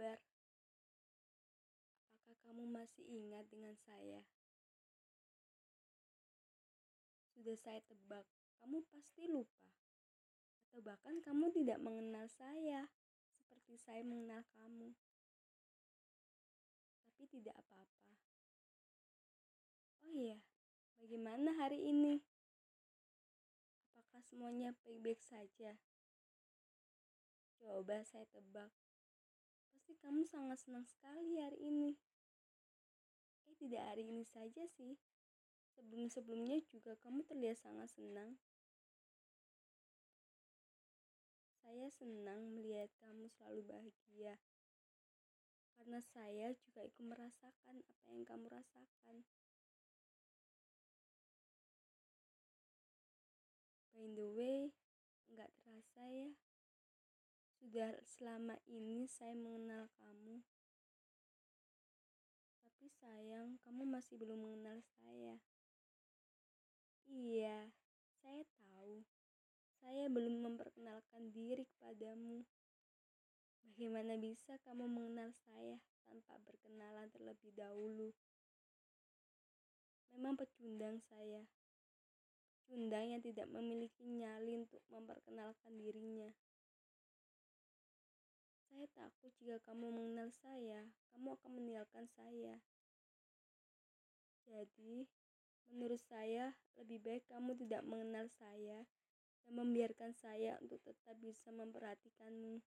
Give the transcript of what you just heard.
kabar? Apakah kamu masih ingat dengan saya? Sudah saya tebak, kamu pasti lupa. Atau bahkan kamu tidak mengenal saya seperti saya mengenal kamu. Tapi tidak apa-apa. Oh iya, bagaimana hari ini? Apakah semuanya baik-baik saja? Coba saya tebak. Kamu sangat senang sekali hari ini. Eh, tidak hari ini saja sih. Sebelum-sebelumnya juga kamu terlihat sangat senang. Saya senang melihat kamu selalu bahagia. Karena saya juga ikut merasakan apa yang kamu rasakan. By the way, nggak terasa ya. Sudah selama ini saya mengenal kamu. Tapi sayang, kamu masih belum mengenal saya. Iya, saya tahu. Saya belum memperkenalkan diri kepadamu. Bagaimana bisa kamu mengenal saya tanpa berkenalan terlebih dahulu? Memang pecundang saya. Pecundang yang tidak memiliki nyali untuk memperkenalkan dirinya. Saya takut jika kamu mengenal saya, kamu akan meninggalkan saya. Jadi, Menurut saya, lebih baik kamu tidak mengenal saya dan membiarkan saya untuk tetap bisa memperhatikanmu.